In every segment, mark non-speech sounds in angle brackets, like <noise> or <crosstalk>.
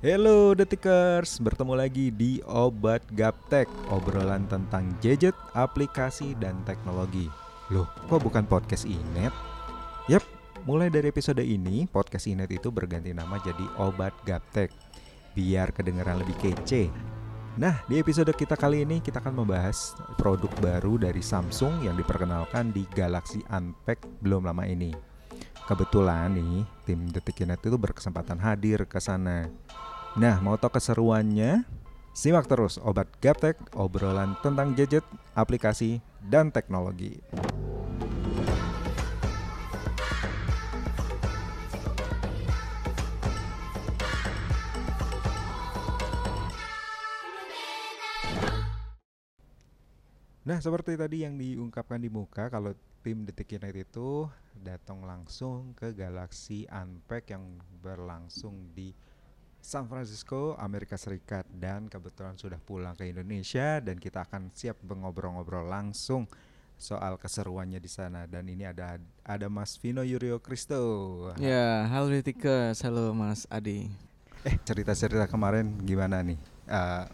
Halo Detikers, bertemu lagi di Obat Gaptek Obrolan tentang gadget, aplikasi, dan teknologi. Loh, kok bukan podcast Inet? Yap, mulai dari episode ini, podcast Inet itu berganti nama jadi Obat Gaptek. Biar kedengeran lebih kece. Nah, di episode kita kali ini kita akan membahas produk baru dari Samsung yang diperkenalkan di Galaxy Unpacked belum lama ini Kebetulan nih, tim Detikinet itu berkesempatan hadir ke sana Nah, mau tahu keseruannya? Simak terus Obat Gaptek, obrolan tentang gadget, aplikasi, dan teknologi. Nah, seperti tadi yang diungkapkan di muka, kalau tim Detik United itu datang langsung ke Galaxy Unpack yang berlangsung di San Francisco, Amerika Serikat dan kebetulan sudah pulang ke Indonesia dan kita akan siap mengobrol-ngobrol langsung soal keseruannya di sana dan ini ada ada Mas Vino Yurio Kristo. Ya, halo Detikers, halo Mas Adi. Eh, cerita-cerita kemarin gimana nih? Uh,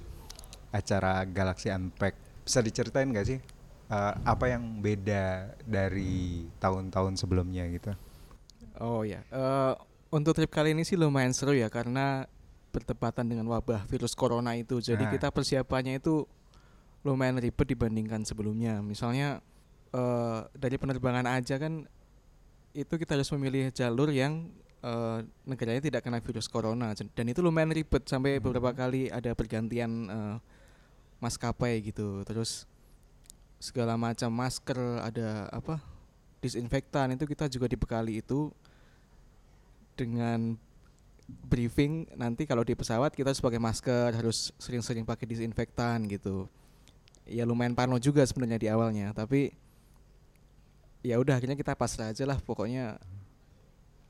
acara Galaxy Unpack. Bisa diceritain gak sih uh, apa yang beda dari tahun-tahun sebelumnya gitu? Oh ya, uh, untuk trip kali ini sih lumayan seru ya karena bertepatan dengan wabah virus corona itu. Jadi nah. kita persiapannya itu lumayan ribet dibandingkan sebelumnya. Misalnya uh, dari penerbangan aja kan itu kita harus memilih jalur yang uh, negaranya tidak kena virus corona dan itu lumayan ribet sampai hmm. beberapa kali ada pergantian uh, maskapai gitu. Terus segala macam masker, ada apa? disinfektan itu kita juga dibekali itu dengan briefing nanti kalau di pesawat kita harus pakai masker, harus sering-sering pakai disinfektan gitu. Ya lumayan parno juga sebenarnya di awalnya, tapi ya udah akhirnya kita pasrah aja lah pokoknya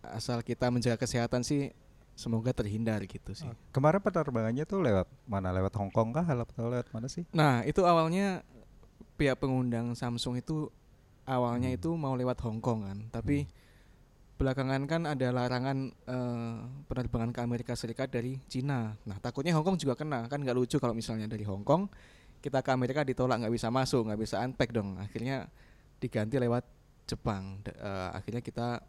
asal kita menjaga kesehatan sih semoga terhindar gitu sih. Kemarin penerbangannya tuh lewat mana? Lewat Hong Kong kah? Atau lewat mana sih? Nah itu awalnya pihak pengundang Samsung itu awalnya hmm. itu mau lewat Hong Kong kan, tapi hmm belakangan kan ada larangan uh, penerbangan ke Amerika Serikat dari Cina. Nah takutnya Hong Kong juga kena kan nggak lucu kalau misalnya dari Hong Kong kita ke Amerika ditolak nggak bisa masuk nggak bisa unpack dong. Akhirnya diganti lewat Jepang. D uh, akhirnya kita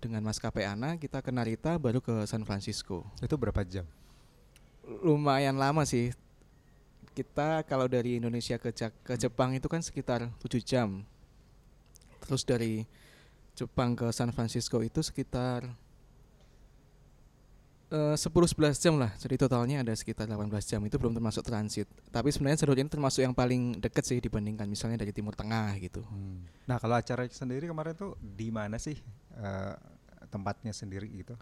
dengan maskapai Ana kita ke Narita baru ke San Francisco. Itu berapa jam? Lumayan lama sih. Kita kalau dari Indonesia ke, ke Jepang itu kan sekitar 7 jam. Terus dari Jepang ke San Francisco itu sekitar uh, 10-11 jam lah. Jadi totalnya ada sekitar 18 jam. Itu belum termasuk transit. Tapi sebenarnya jalur ini termasuk yang paling dekat sih dibandingkan misalnya dari timur tengah gitu. Hmm. nah kalau acara sendiri kemarin tuh di mana sih uh, tempatnya sendiri gitu?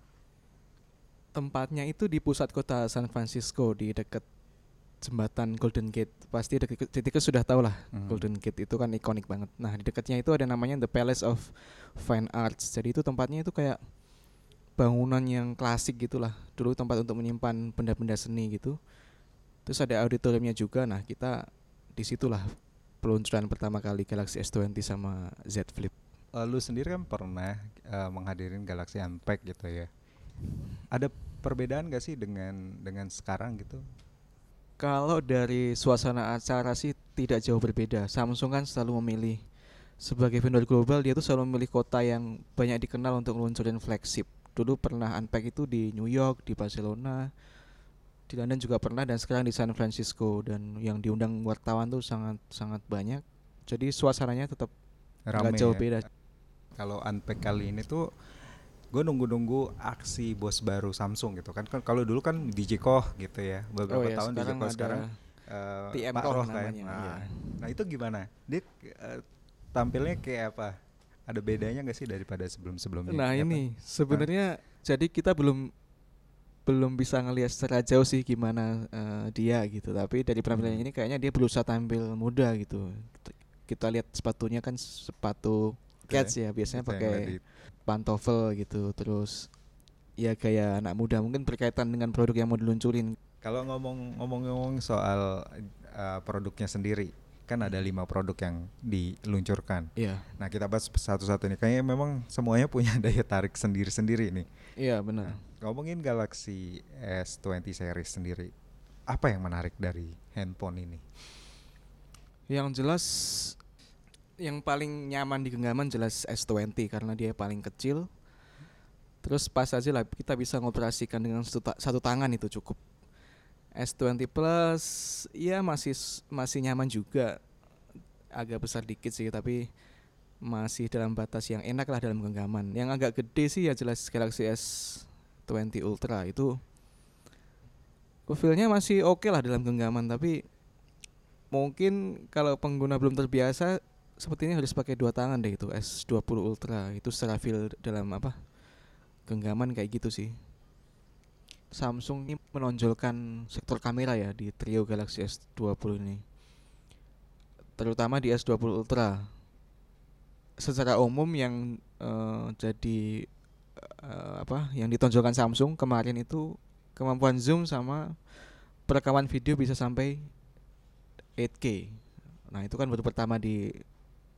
Tempatnya itu di pusat kota San Francisco di dekat jembatan Golden Gate. Pasti ketika sudah tahu lah hmm. Golden Gate itu kan ikonik banget. Nah di dekatnya itu ada namanya The Palace of Fine Arts. Jadi itu tempatnya itu kayak bangunan yang klasik gitulah. Dulu tempat untuk menyimpan benda-benda seni gitu. Terus ada auditoriumnya juga. Nah kita di situlah peluncuran pertama kali Galaxy S20 sama Z Flip. Uh, lu sendiri kan pernah uh, menghadirin Galaxy Unpacked gitu ya. Ada perbedaan gak sih dengan dengan sekarang gitu? Kalau dari suasana acara sih tidak jauh berbeda. Samsung kan selalu memilih sebagai vendor global dia tuh selalu memilih kota yang banyak dikenal untuk meluncurin flagship. Dulu pernah unpack itu di New York, di Barcelona, di London juga pernah dan sekarang di San Francisco dan yang diundang wartawan tuh sangat sangat banyak. Jadi suasananya tetap nggak jauh ya. beda. Kalau unpack kali ini tuh gue nunggu-nunggu aksi bos baru Samsung gitu kan. kan kalau dulu kan DJ Koh gitu ya. Beberapa oh, ya, tahun DJ Koh sekarang uh, TM Pak Roh kan. Nah, iya. nah itu gimana? Dia uh, tampilnya kayak apa? Ada bedanya gak sih daripada sebelum-sebelumnya? Nah ini sebenarnya nah. jadi kita belum belum bisa ngelihat secara jauh sih gimana uh, dia gitu. Tapi dari penampilannya hmm. ini kayaknya dia berusaha tampil muda gitu. Kita lihat sepatunya kan sepatu catch ya biasanya pakai pantofel gitu terus ya kayak anak muda mungkin berkaitan dengan produk yang mau diluncurin kalau ngomong ngomong soal uh, produknya sendiri kan ada lima produk yang diluncurkan. Iya. Nah kita bahas satu-satu nih. Kayaknya memang semuanya punya <laughs> daya tarik sendiri-sendiri nih. Iya benar. Nah, ngomongin Galaxy S20 series sendiri, apa yang menarik dari handphone ini? Yang jelas yang paling nyaman di genggaman jelas S20 karena dia paling kecil. Terus pas aja lah kita bisa ngoperasikan dengan satu, ta- satu tangan itu cukup. S20 Plus ya masih masih nyaman juga. Agak besar dikit sih tapi masih dalam batas yang enak lah dalam genggaman. Yang agak gede sih ya jelas Galaxy S20 Ultra itu Feel-nya masih oke lah dalam genggaman tapi mungkin kalau pengguna belum terbiasa sepertinya harus pakai dua tangan deh itu S20 Ultra itu secara feel dalam apa genggaman kayak gitu sih Samsung ini menonjolkan sektor kamera ya di trio Galaxy S20 ini terutama di S20 Ultra secara umum yang eh, jadi eh, apa yang ditonjolkan Samsung kemarin itu kemampuan zoom sama perekaman video bisa sampai 8K. Nah, itu kan baru pertama di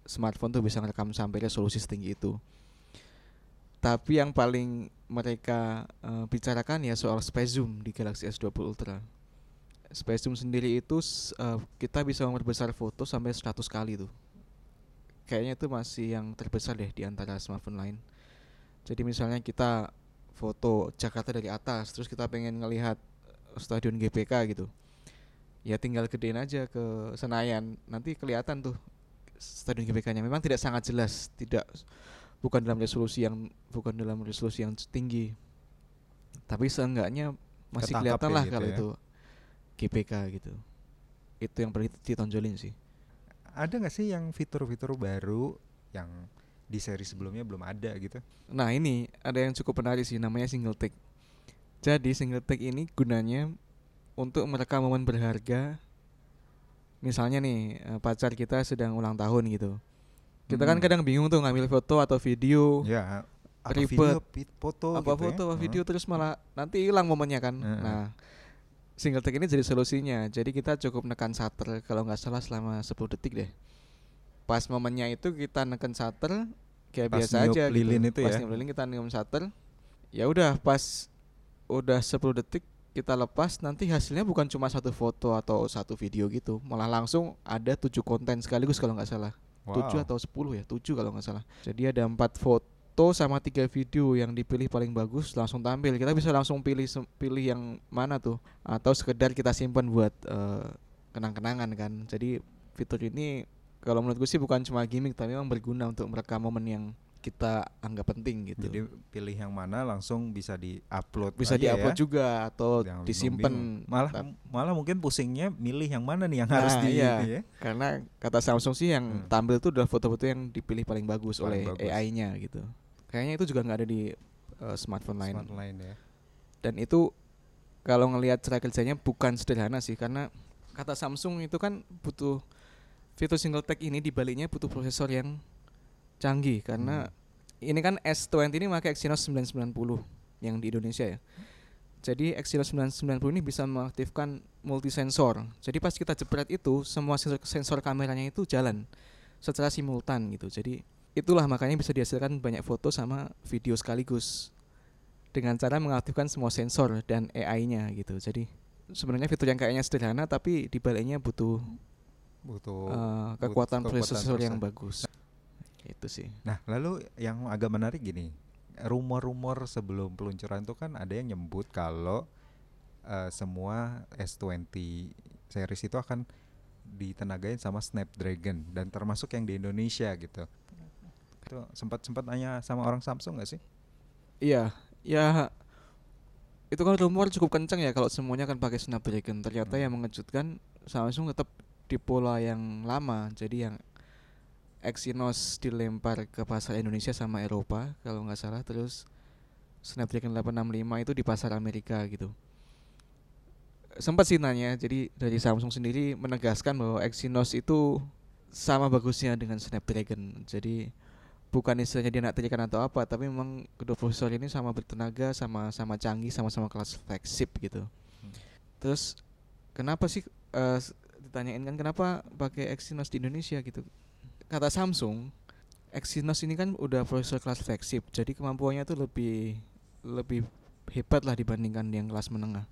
smartphone tuh bisa ngerekam sampai resolusi setinggi itu. Tapi yang paling mereka eh, bicarakan ya soal space zoom di Galaxy S20 Ultra. Space zoom sendiri itu eh, kita bisa memperbesar foto sampai 100 kali tuh. Kayaknya itu masih yang terbesar deh di antara smartphone lain. Jadi misalnya kita foto Jakarta dari atas, terus kita pengen ngelihat eh, stadion GBK gitu ya tinggal gedein aja ke Senayan nanti kelihatan tuh stadion GBK-nya memang tidak sangat jelas tidak bukan dalam resolusi yang bukan dalam resolusi yang tinggi tapi seenggaknya masih Ketangkap kelihatan ya lah gitu kalau ya. itu GBK gitu itu yang perlu ditonjolin sih Ada nggak sih yang fitur-fitur baru yang di seri sebelumnya belum ada gitu? Nah ini ada yang cukup menarik sih namanya single take. Jadi single take ini gunanya untuk merekam momen berharga. Misalnya nih eh, pacar kita sedang ulang tahun gitu. Kita kan Hmm. kadang bingung tuh ngambil foto atau video, Ya, apa Ribet. video, foto apa gitu ya? foto Heeh. video terus malah nanti hilang momennya kan. Heeh. Nah single take ini jadi solusinya. Jadi kita cukup nekan shutter kalau nggak salah selama 10 detik deh. Pas momennya itu kita neken shutter kayak Pas biasa aja lilin gitu. itu pas ya? lilin kita niup shutter. Ya udah pas udah 10 detik kita lepas nanti hasilnya bukan cuma satu foto atau satu video gitu, malah langsung ada tujuh konten sekaligus kalau nggak salah. Wow. 7 atau 10 ya, 7 kalau nggak salah. Jadi ada empat foto sama tiga video yang dipilih paling bagus langsung tampil. Kita bisa langsung pilih pilih yang mana tuh atau sekedar kita simpan buat eh, kenang-kenangan kan. Jadi fitur ini kalau menurutku sih bukan cuma gimmick tapi memang berguna untuk merekam momen yang kita anggap penting gitu. Jadi pilih yang mana langsung bisa di-upload bisa aja diupload ya. juga atau Yang disimpan. Malah malah mungkin pusingnya milih yang mana nih yang Nah, harus di iya. itu ya. karena kata Samsung sih yang Hmm. tampil tuh adalah foto-foto yang dipilih paling bagus Paling oleh. AI-nya gitu. Kayaknya itu juga nggak ada di eh, smartphone lain. Smartphone lain ya. Dan itu kalau ngelihat cara kerjanya bukan sederhana sih karena kata Samsung itu kan butuh fitur single tag ini dibaliknya butuh prosesor yang canggih karena ini kan S20 ini pakai Exynos 990 yang di Indonesia ya. Jadi Exynos 990 ini bisa mengaktifkan multisensor. Jadi pas kita jepret itu semua sensor, sensor kameranya itu jalan secara simultan gitu. Jadi itulah makanya bisa dihasilkan banyak foto sama video sekaligus dengan cara mengaktifkan semua sensor dan AI-nya gitu. Jadi sebenarnya fitur yang kayaknya sederhana tapi dibaliknya butuh Butuh but- kekuatan kekuatan prosesor yang bagus. Itu sih. Nah, lalu yang agak menarik gini, rumor-rumor sebelum peluncuran itu kan ada yang nyebut kalau eh, semua S20 series itu akan ditenagain sama Snapdragon dan termasuk yang di Indonesia gitu. Itu sempat sempat nanya sama orang Samsung nggak sih? Iya, ya itu kan rumor cukup kencang ya kalau semuanya akan pakai Snapdragon. Ternyata Hmm. yang mengejutkan Samsung tetap di pola yang lama. Jadi yang Exynos dilempar ke pasar Indonesia sama Eropa kalau nggak salah terus Snapdragon 865 itu di pasar Amerika gitu. Sempat sih nanya, jadi dari Samsung sendiri menegaskan bahwa Exynos itu sama bagusnya dengan Snapdragon. Jadi bukan istilahnya dia nak terikan atau apa, tapi memang kedua prosesor ini sama bertenaga, sama sama canggih, sama-sama kelas flagship gitu. Hmm. Terus kenapa sih s- ditanyain kan kenapa pakai Exynos di Indonesia gitu? Kata Samsung, Exynos ini kan udah prosesor kelas flagship, jadi kemampuannya tuh lebih lebih hebat lah dibandingkan yang kelas menengah.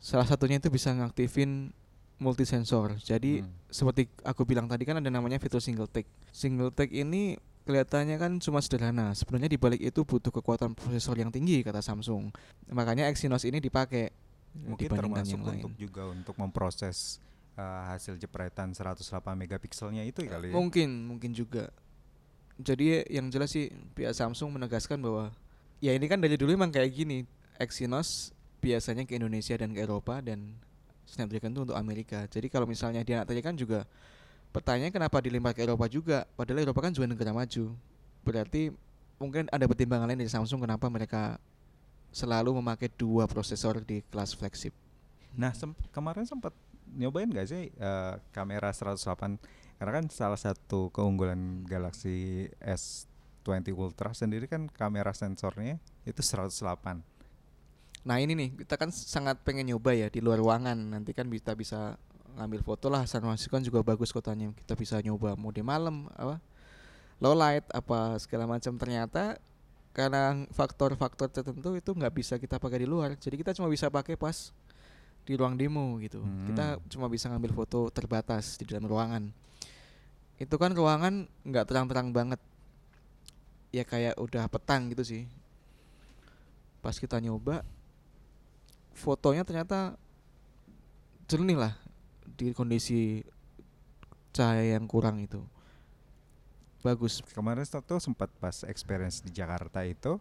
Salah satunya itu bisa ngaktifin multisensor. Jadi Hmm. seperti aku bilang tadi kan ada namanya fitur single take. Single take ini kelihatannya kan cuma sederhana. Sebenarnya di balik itu butuh kekuatan prosesor yang tinggi kata Samsung. Makanya Exynos ini dipakai mungkin dibandingkan termasuk yang lain. untuk juga untuk memproses uh, hasil jepretan 108 megapikselnya itu kali ya. Mungkin, mungkin juga. Jadi yang jelas sih pihak Samsung menegaskan bahwa ya ini kan dari dulu emang kayak gini. Exynos biasanya ke Indonesia dan ke Eropa dan Snapdragon itu untuk Amerika. Jadi kalau misalnya dia kan juga pertanyaannya kenapa dilempar ke Eropa juga? Padahal Eropa kan juga negara maju. Berarti mungkin ada pertimbangan lain dari Samsung kenapa mereka selalu memakai dua prosesor di kelas flagship. Nah, sem- kemarin sempat nyobain gak sih uh, kamera 108 karena kan salah satu keunggulan Galaxy S20 Ultra sendiri kan kamera sensornya itu 108. Nah ini nih kita kan sangat pengen nyoba ya di luar ruangan. Nanti kan kita bisa ngambil foto lah San Francisco kan juga bagus kotanya. Kita bisa nyoba mode malam apa low light apa segala macam. Ternyata karena faktor-faktor tertentu itu nggak bisa kita pakai di luar. Jadi kita cuma bisa pakai pas di ruang demo gitu. Kita Hmm. cuma bisa ngambil foto terbatas di dalam ruangan. Itu kan ruangan nggak terang-terang banget. Ya kayak udah petang gitu sih. Pas kita nyoba fotonya ternyata jernih lah di kondisi cahaya yang kurang itu. Bagus. Kemarin tuh sempat pas experience di Jakarta itu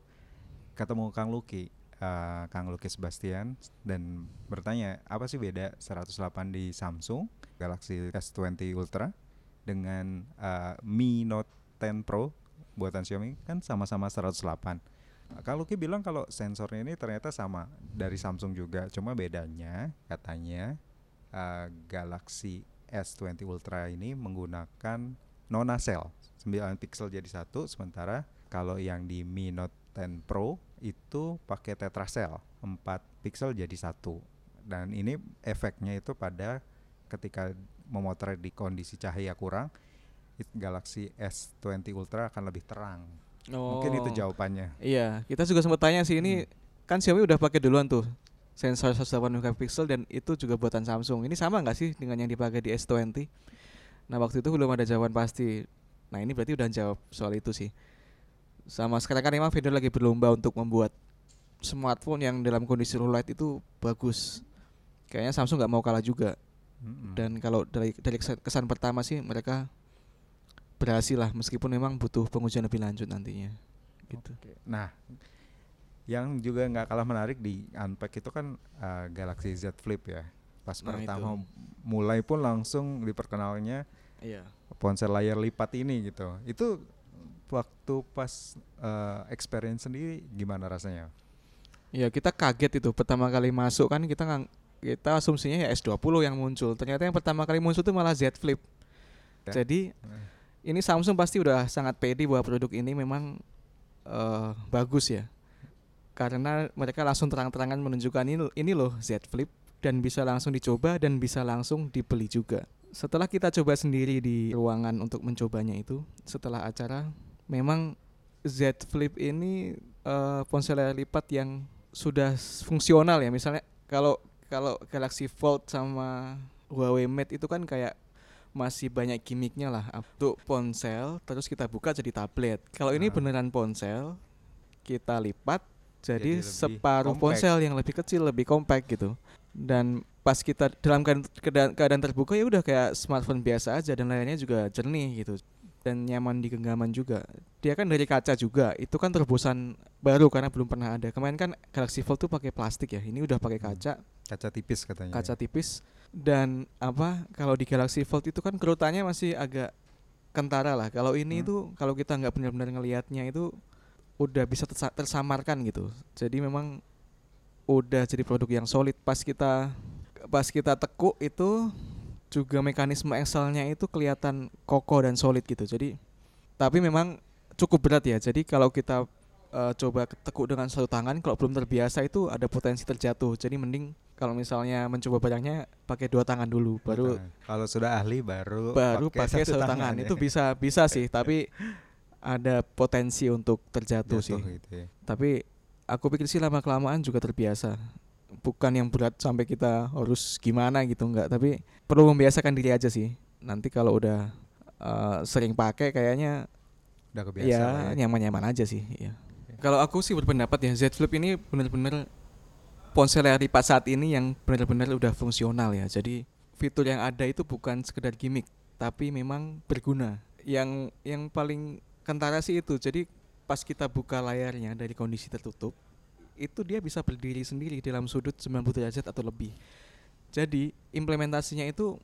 ketemu Kang Luki, eh, Kang Luki Sebastian dan bertanya apa sih beda 108 di Samsung Galaxy S20 Ultra dengan eh, Mi Note 10 Pro buatan Xiaomi? Kan sama-sama 108. Kang Luki bilang kalau sensornya ini ternyata sama dari Samsung juga, cuma bedanya katanya eh, Galaxy S20 Ultra ini menggunakan nona cell. 9 pixel jadi satu sementara kalau yang di Mi Note 10 Pro itu pakai tetracell 4 pixel jadi satu dan ini efeknya itu pada ketika memotret di kondisi cahaya kurang Galaxy S20 Ultra akan lebih terang mungkin itu Oh. jawabannya Iya, kita juga sempat tanya sih ini kan Xiaomi udah pakai duluan tuh sensor 108 megapiksel dan itu juga buatan Samsung. Ini sama nggak sih dengan yang dipakai di S20? Nah waktu itu belum ada jawaban pasti. Nah ini berarti udah jawab soal itu sih. Sama sekarang kan memang vendor lagi berlomba untuk membuat smartphone yang dalam kondisi low light itu bagus. Kayaknya Samsung nggak mau kalah juga. Dan kalau dari dari kesan, pertama sih mereka berhasil lah meskipun memang butuh pengujian lebih lanjut nantinya. Gitu. Nah, yang juga nggak kalah menarik di Unpack itu kan uh, Galaxy Z Flip ya. Pas Nah, pertama itu. mulai pun langsung diperkenalnya Iya. ponsel layar lipat ini gitu. Itu waktu pas uh, experience sendiri gimana rasanya? Ya kita kaget itu pertama kali masuk kan kita ngang- kita asumsinya ya S20 yang muncul. Ternyata yang pertama kali muncul itu malah Z Flip. Ya. Jadi ini Samsung pasti udah sangat pede bahwa produk ini memang eh, bagus ya. Karena mereka langsung terang-terangan menunjukkan ini ini loh Z Flip dan bisa langsung dicoba dan bisa langsung dibeli juga. Setelah kita coba sendiri di ruangan untuk mencobanya itu, setelah acara memang Z Flip ini ponsel layar lipat yang sudah fungsional ya. Misalnya kalau kalau Galaxy Fold sama Huawei Mate itu kan kayak masih banyak gimmicknya lah untuk ponsel terus kita buka jadi tablet. Kalau ini Ah. beneran ponsel kita lipat jadi, Jadi separuh compact. ponsel yang lebih kecil lebih compact gitu. Dan pas kita dalam keadaan terbuka ya udah kayak smartphone biasa aja dan layarnya juga jernih gitu dan nyaman di genggaman juga. Dia kan dari kaca juga. Itu kan terobosan baru karena belum pernah ada. Kemarin kan Galaxy Fold tuh pakai plastik ya. Ini udah pakai Hmm. kaca, Kaca tipis katanya. kaca ya. tipis dan apa kalau di Galaxy Fold itu kan kerutannya masih agak kentara lah. Kalau ini Hmm. itu kalau kita nggak benar-benar ngelihatnya itu udah bisa tersa- tersamarkan gitu. Jadi memang udah jadi produk yang solid pas kita pas kita tekuk itu juga mekanisme Excel-nya itu kelihatan kokoh dan solid gitu. Jadi tapi memang cukup berat ya. Jadi kalau kita eh, coba tekuk dengan satu tangan kalau belum terbiasa itu ada potensi terjatuh. Jadi mending kalau misalnya mencoba barangnya pakai dua tangan dulu baru Tangan. kalau sudah ahli baru baru pakai satu tangan. ya. Itu bisa bisa sih, tapi ada potensi untuk terjatuh Jatuh sih. gitu ya. Tapi aku pikir sih lama kelamaan juga terbiasa bukan yang berat sampai kita harus gimana gitu enggak. Tapi perlu membiasakan diri aja sih. Nanti kalau udah uh, sering pakai kayaknya udah kebiasa ya ya. nyaman-nyaman aja sih ya. kalau aku sih berpendapat ya Z Flip ini benar-benar ponsel yang lipat saat ini yang benar-benar udah fungsional ya. Jadi fitur yang ada itu bukan sekedar gimmick tapi memang berguna. Yang yang paling kentara sih itu. Jadi pas kita buka layarnya dari kondisi tertutup itu dia bisa berdiri sendiri dalam sudut 90 derajat atau lebih. Jadi implementasinya itu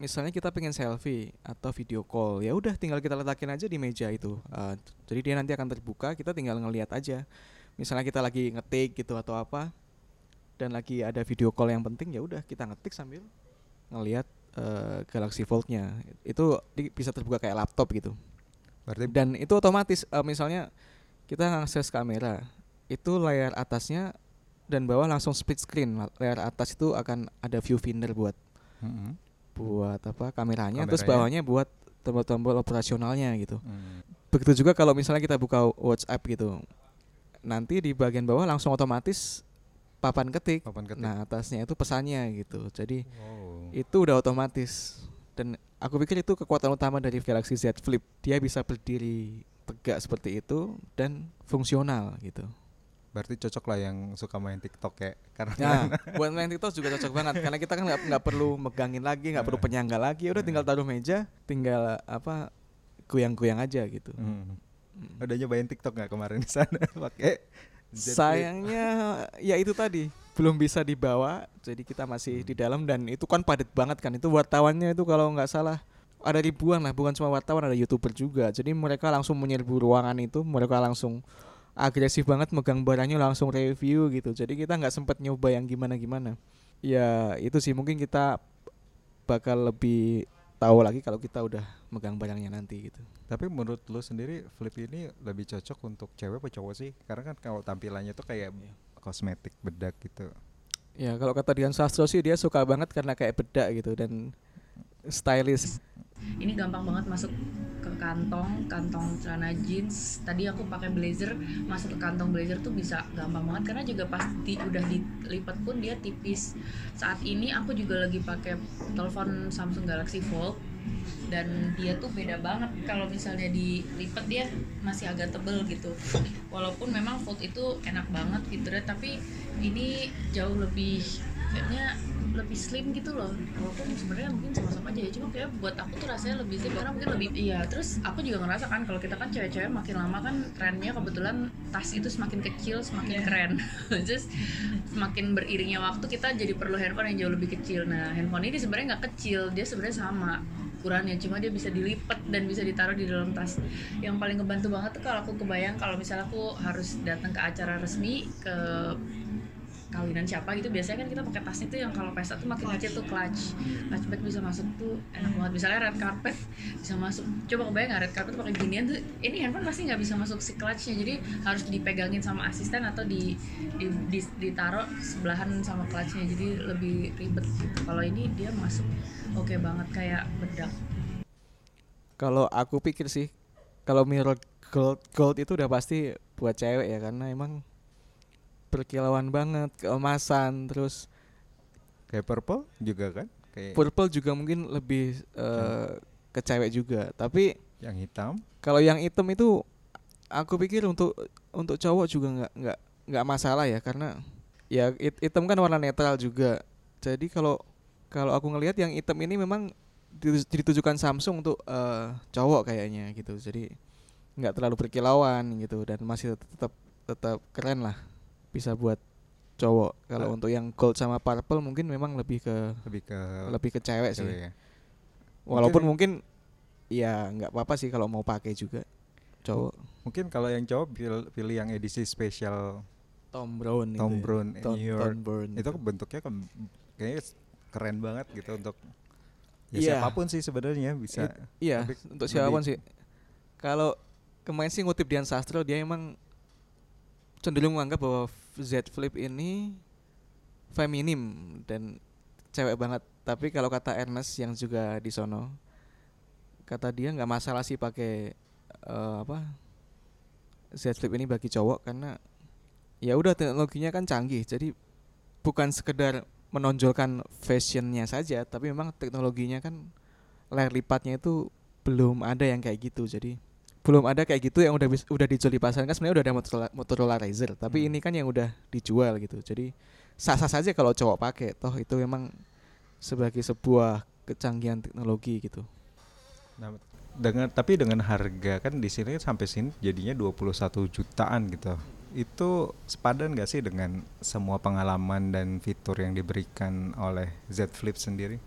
misalnya kita pengen selfie atau video call, ya udah tinggal kita letakin aja di meja itu. Uh, jadi dia nanti akan terbuka, kita tinggal ngelihat aja. Misalnya kita lagi ngetik gitu atau apa, dan lagi ada video call yang penting, ya udah kita ngetik sambil ngelihat uh, Galaxy Fold-nya. Itu bisa terbuka kayak laptop gitu. Berarti dan itu otomatis uh, misalnya kita ngakses kamera itu layar atasnya dan bawah langsung split screen layar atas itu akan ada view finder buat mm-hmm. buat apa kameranya, kameranya terus bawahnya buat tombol-tombol operasionalnya gitu mm. begitu juga kalau misalnya kita buka WhatsApp gitu nanti di bagian bawah langsung otomatis papan ketik, papan ketik. nah atasnya itu pesannya gitu jadi wow. itu udah otomatis dan aku pikir itu kekuatan utama dari Galaxy Z Flip dia bisa berdiri tegak seperti itu dan fungsional gitu berarti cocok lah yang suka main TikTok ya karena ya, buat main TikTok juga cocok banget. Karena kita kan nggak perlu megangin lagi nggak perlu penyangga lagi. Udah tinggal taruh meja tinggal apa goyang-goyang aja gitu. Hmm. Hmm. udah nyobain TikTok nggak kemarin di sana? <laughs> Pakai sayangnya ya itu tadi belum bisa dibawa. Jadi kita masih hmm. di dalam dan itu kan padat banget kan. Itu wartawannya itu kalau nggak salah ada ribuan lah. Bukan cuma wartawan ada youtuber juga. Jadi mereka langsung menyerbu ruangan itu mereka langsung agresif banget megang barangnya langsung review gitu. Jadi kita nggak sempat nyoba yang gimana gimana ya itu sih. Mungkin kita bakal lebih tahu lagi kalau kita udah megang barangnya nanti gitu. Tapi menurut lo sendiri flip ini lebih cocok untuk cewek atau cowok sih? Karena kan kalau tampilannya tuh kayak yeah. kosmetik bedak gitu. Ya kalau kata Dian Sastro sih dia suka banget karena kayak bedak gitu dan stylish ini gampang banget masuk ke kantong kantong celana jeans. Tadi aku pakai blazer masuk ke kantong blazer tuh bisa gampang banget karena juga pas di, udah dilipat pun dia tipis. Saat ini aku juga lagi pakai telepon Samsung Galaxy Fold dan dia tuh beda banget. Kalau misalnya dilipat dia masih agak tebel gitu. Walaupun memang Fold itu enak banget deh tapi ini jauh lebih kayaknya lebih slim gitu loh. Walaupun sebenarnya mungkin sama-sama aja ya cuma kayak buat aku tuh rasanya lebih slim karena mungkin lebih iya terus aku juga ngerasa kan kalau kita kan cewek-cewek makin lama kan trennya kebetulan tas itu semakin kecil semakin yeah. keren. <laughs> Terus semakin beriringnya waktu kita jadi perlu handphone yang jauh lebih kecil. Nah handphone ini sebenarnya nggak kecil dia sebenarnya sama ukurannya cuma dia bisa dilipat dan bisa ditaruh di dalam tas. Yang paling ngebantu banget tuh kalau aku kebayang kalau misalnya aku harus datang ke acara resmi ke kawinan siapa gitu biasanya kan kita pakai tas itu yang kalau pesta tuh makin kecil tuh clutch. Clutch. Bag bisa masuk tuh enak banget. Misalnya red carpet bisa masuk. Coba kebayang nggak red carpet pakai ginian tuh ini handphone pasti nggak bisa masuk si clutchnya. Jadi harus dipegangin sama asisten atau di, di, di ditaruh sebelahan sama clutchnya. Jadi lebih ribet gitu. Kalau ini dia masuk oke okay banget kayak bedak. Kalau aku pikir sih kalau mirror gold gold itu udah pasti buat cewek ya karena emang berkilauan banget, keemasan, terus kayak purple juga kan? Kayak purple juga mungkin lebih uh, ke cewek juga, tapi yang hitam? Kalau yang hitam itu aku pikir untuk untuk cowok juga nggak nggak nggak masalah ya karena ya hitam kan warna netral juga. Jadi kalau kalau aku ngelihat yang hitam ini memang ditujukan Samsung untuk uh, cowok kayaknya gitu. Jadi nggak terlalu berkilauan gitu dan masih tetap tetap keren lah bisa buat cowok. Kalau uh, untuk yang gold sama purple mungkin memang lebih ke lebih ke lebih ke cewek, sih. Ya. Walaupun mungkin, mungkin ya nggak apa-apa sih kalau mau pakai juga cowok. Mungkin kalau yang cowok pilih, pilih yang edisi spesial Tom Brown Tom itu ya. Brown ya. Tom, New York. Tom Brown itu bentuknya kan kayaknya keren banget gitu untuk ya yeah. siapa pun sih sebenarnya bisa. Iya, lebih, untuk siapa pun sih. Kalau kemarin sih ngutip Dian Sastro dia emang cenderung menganggap bahwa Z Flip ini feminim dan cewek banget. Tapi kalau kata Ernest yang juga di sono, kata dia nggak masalah sih pakai uh, apa Z Flip ini bagi cowok karena ya udah teknologinya kan canggih jadi bukan sekedar menonjolkan fashionnya saja tapi memang teknologinya kan layar lipatnya itu belum ada yang kayak gitu jadi belum ada kayak gitu yang udah bis- udah dijual di pasaran kan sebenarnya udah ada Motorola, Motorola Razr tapi Hmm. ini kan yang udah dijual gitu jadi sah-sah saja kalau cowok pakai toh itu memang sebagai sebuah kecanggihan teknologi gitu Nah, dengan tapi dengan harga kan di sini sampai sini jadinya 21 jutaan gitu. Itu sepadan gak sih dengan semua pengalaman dan fitur yang diberikan oleh Z Flip sendiri?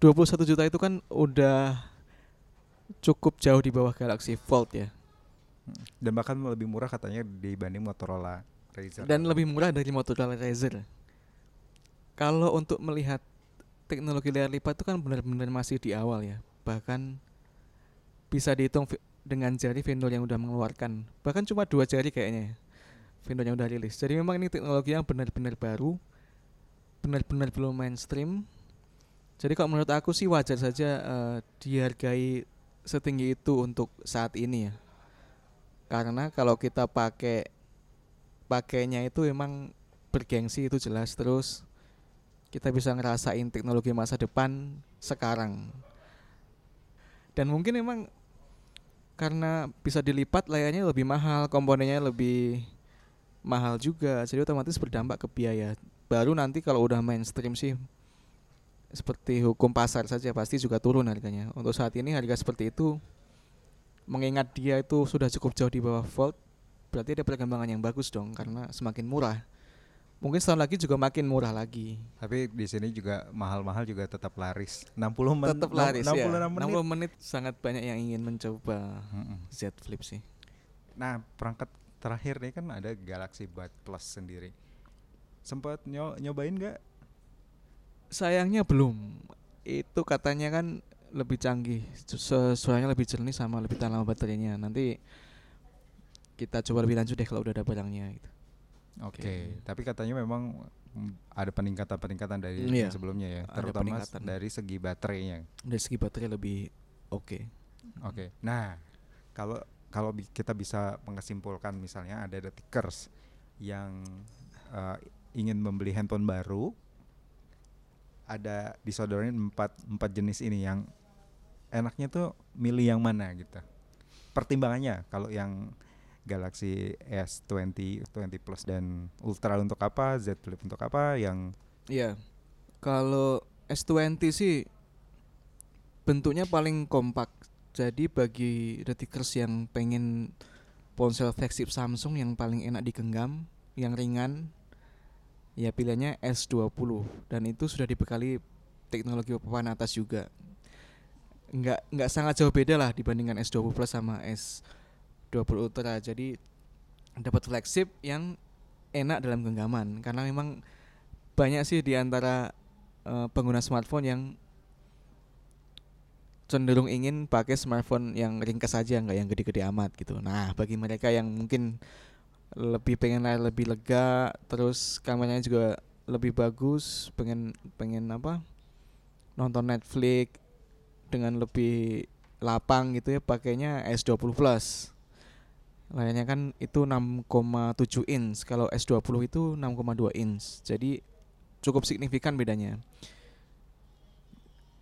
21 juta itu kan udah cukup jauh di bawah Galaxy Fold ya Dan bahkan lebih murah katanya dibanding Motorola Razr. dan lebih murah dari Motorola Razr. Kalau untuk melihat teknologi layar lipat itu kan benar-benar masih di awal ya. Bahkan bisa dihitung dengan jari vendor yang udah mengeluarkan. Bahkan cuma dua jari kayaknya ya, vendor yang udah rilis. Jadi memang ini teknologi yang benar-benar baru, benar-benar belum mainstream. Jadi kalau menurut aku sih wajar saja eh, dihargai setinggi itu untuk saat ini ya. Karena kalau kita pakai pakainya itu emang bergengsi itu jelas. Terus kita bisa ngerasain teknologi masa depan sekarang. Dan mungkin emang karena bisa dilipat layarnya lebih mahal komponennya lebih mahal juga. Jadi otomatis berdampak ke biaya. Baru nanti kalau udah mainstream sih seperti hukum pasar saja pasti juga turun harganya untuk saat ini harga seperti itu mengingat dia itu sudah cukup jauh di bawah Volt berarti ada perkembangan yang bagus dong karena semakin murah mungkin setahun lagi juga makin murah lagi Tapi di sini juga mahal-mahal juga tetap laris. 60 menit. tetap laris ya 66 menit. 60 menit sangat banyak yang ingin mencoba Mm-mm. Z Flip sih Nah, perangkat terakhir nih kan ada Galaxy Bud Plus sendiri. Sempat nyo- nyobain nggak? Sayangnya belum itu katanya kan lebih canggih su- suaranya lebih jernih sama lebih tahan lama baterainya nanti kita coba lebih lanjut deh kalau udah ada barangnya gitu. Oke, Oke. tapi katanya memang mm, ada peningkatan-peningkatan dari Iya, yang sebelumnya ya, ada terutama peningkatan. dari segi baterainya. dari segi baterai lebih oke Oke. Nah, kalau kalau kita bisa mengesimpulkan misalnya ada detikers yang eh, ingin membeli handphone baru ada disodorin empat empat jenis ini yang enaknya tuh milih yang mana gitu. Pertimbangannya kalau yang Galaxy S20, 20 Plus dan Ultra untuk apa, Z Flip untuk apa, yang Iya. Kalau S20 sih bentuknya paling kompak. Jadi bagi detikers yang pengen ponsel flagship Samsung yang paling enak digenggam, yang ringan, ya pilihannya S20 dan itu sudah dibekali teknologi papan atas juga. Nggak nggak sangat jauh beda lah dibandingkan S20 Plus sama S20 Ultra. Jadi dapat flagship yang enak dalam genggaman karena memang banyak sih di antara eh, pengguna smartphone yang cenderung ingin pakai smartphone yang ringkas saja nggak yang gede-gede amat gitu. Nah bagi mereka yang mungkin lebih pengen layar lebih lega, terus kameranya juga lebih bagus, pengen pengen apa nonton Netflix dengan lebih lapang gitu ya pakainya S20 Plus. Layarnya kan itu 6,7 inch, kalau S20 itu 6,2 inch. Jadi cukup signifikan bedanya.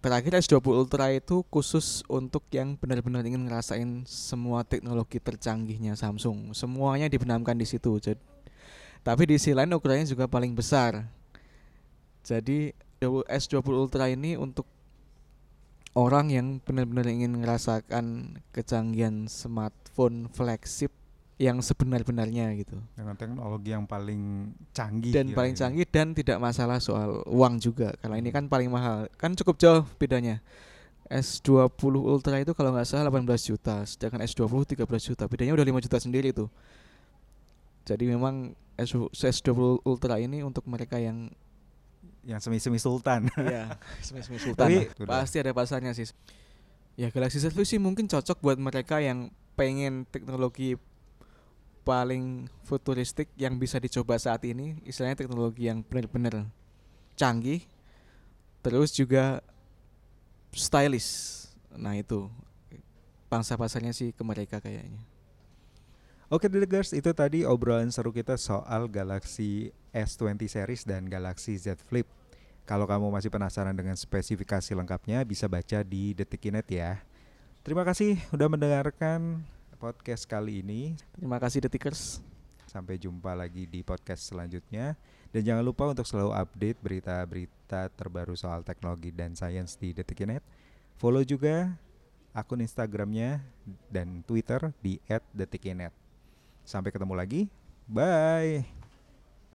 Terakhir S20 Ultra itu khusus untuk yang benar-benar ingin ngerasain semua teknologi tercanggihnya Samsung. Semuanya dibenamkan di situ. Jadi, tapi di sisi lain ukurannya juga paling besar. Jadi S20 Ultra ini untuk orang yang benar-benar ingin merasakan kecanggihan smartphone flagship yang sebenar-benarnya gitu. Dengan teknologi yang paling canggih dan paling canggih dan tidak masalah soal uang juga karena ini kan paling mahal. Kan cukup jauh bedanya. S20 Ultra itu kalau nggak salah 18 juta sedangkan S20 13 juta. Bedanya udah 5 juta sendiri tuh. Jadi memang S- S20 Ultra ini untuk mereka yang yang semi-semi sultan. <laughs> ya semi-semi sultan Tapi lah. pasti ada pasarnya sih. Ya Galaxy Z Flip sih mungkin cocok buat mereka yang pengen teknologi paling futuristik yang bisa dicoba saat ini istilahnya teknologi yang benar-benar canggih terus juga stylish nah itu pangsa pasarnya sih ke mereka kayaknya Oke Delegers, itu tadi obrolan seru kita soal Galaxy S20 series dan Galaxy Z Flip. Kalau kamu masih penasaran dengan spesifikasi lengkapnya, bisa baca di Detikinet ya. Terima kasih udah mendengarkan podcast kali ini. Terima kasih Detikers. Sampai jumpa lagi di podcast selanjutnya. Dan jangan lupa untuk selalu update berita-berita terbaru soal teknologi dan sains di Detikinet. Follow juga akun Instagramnya dan Twitter di @detikinet. Sampai ketemu lagi. Bye.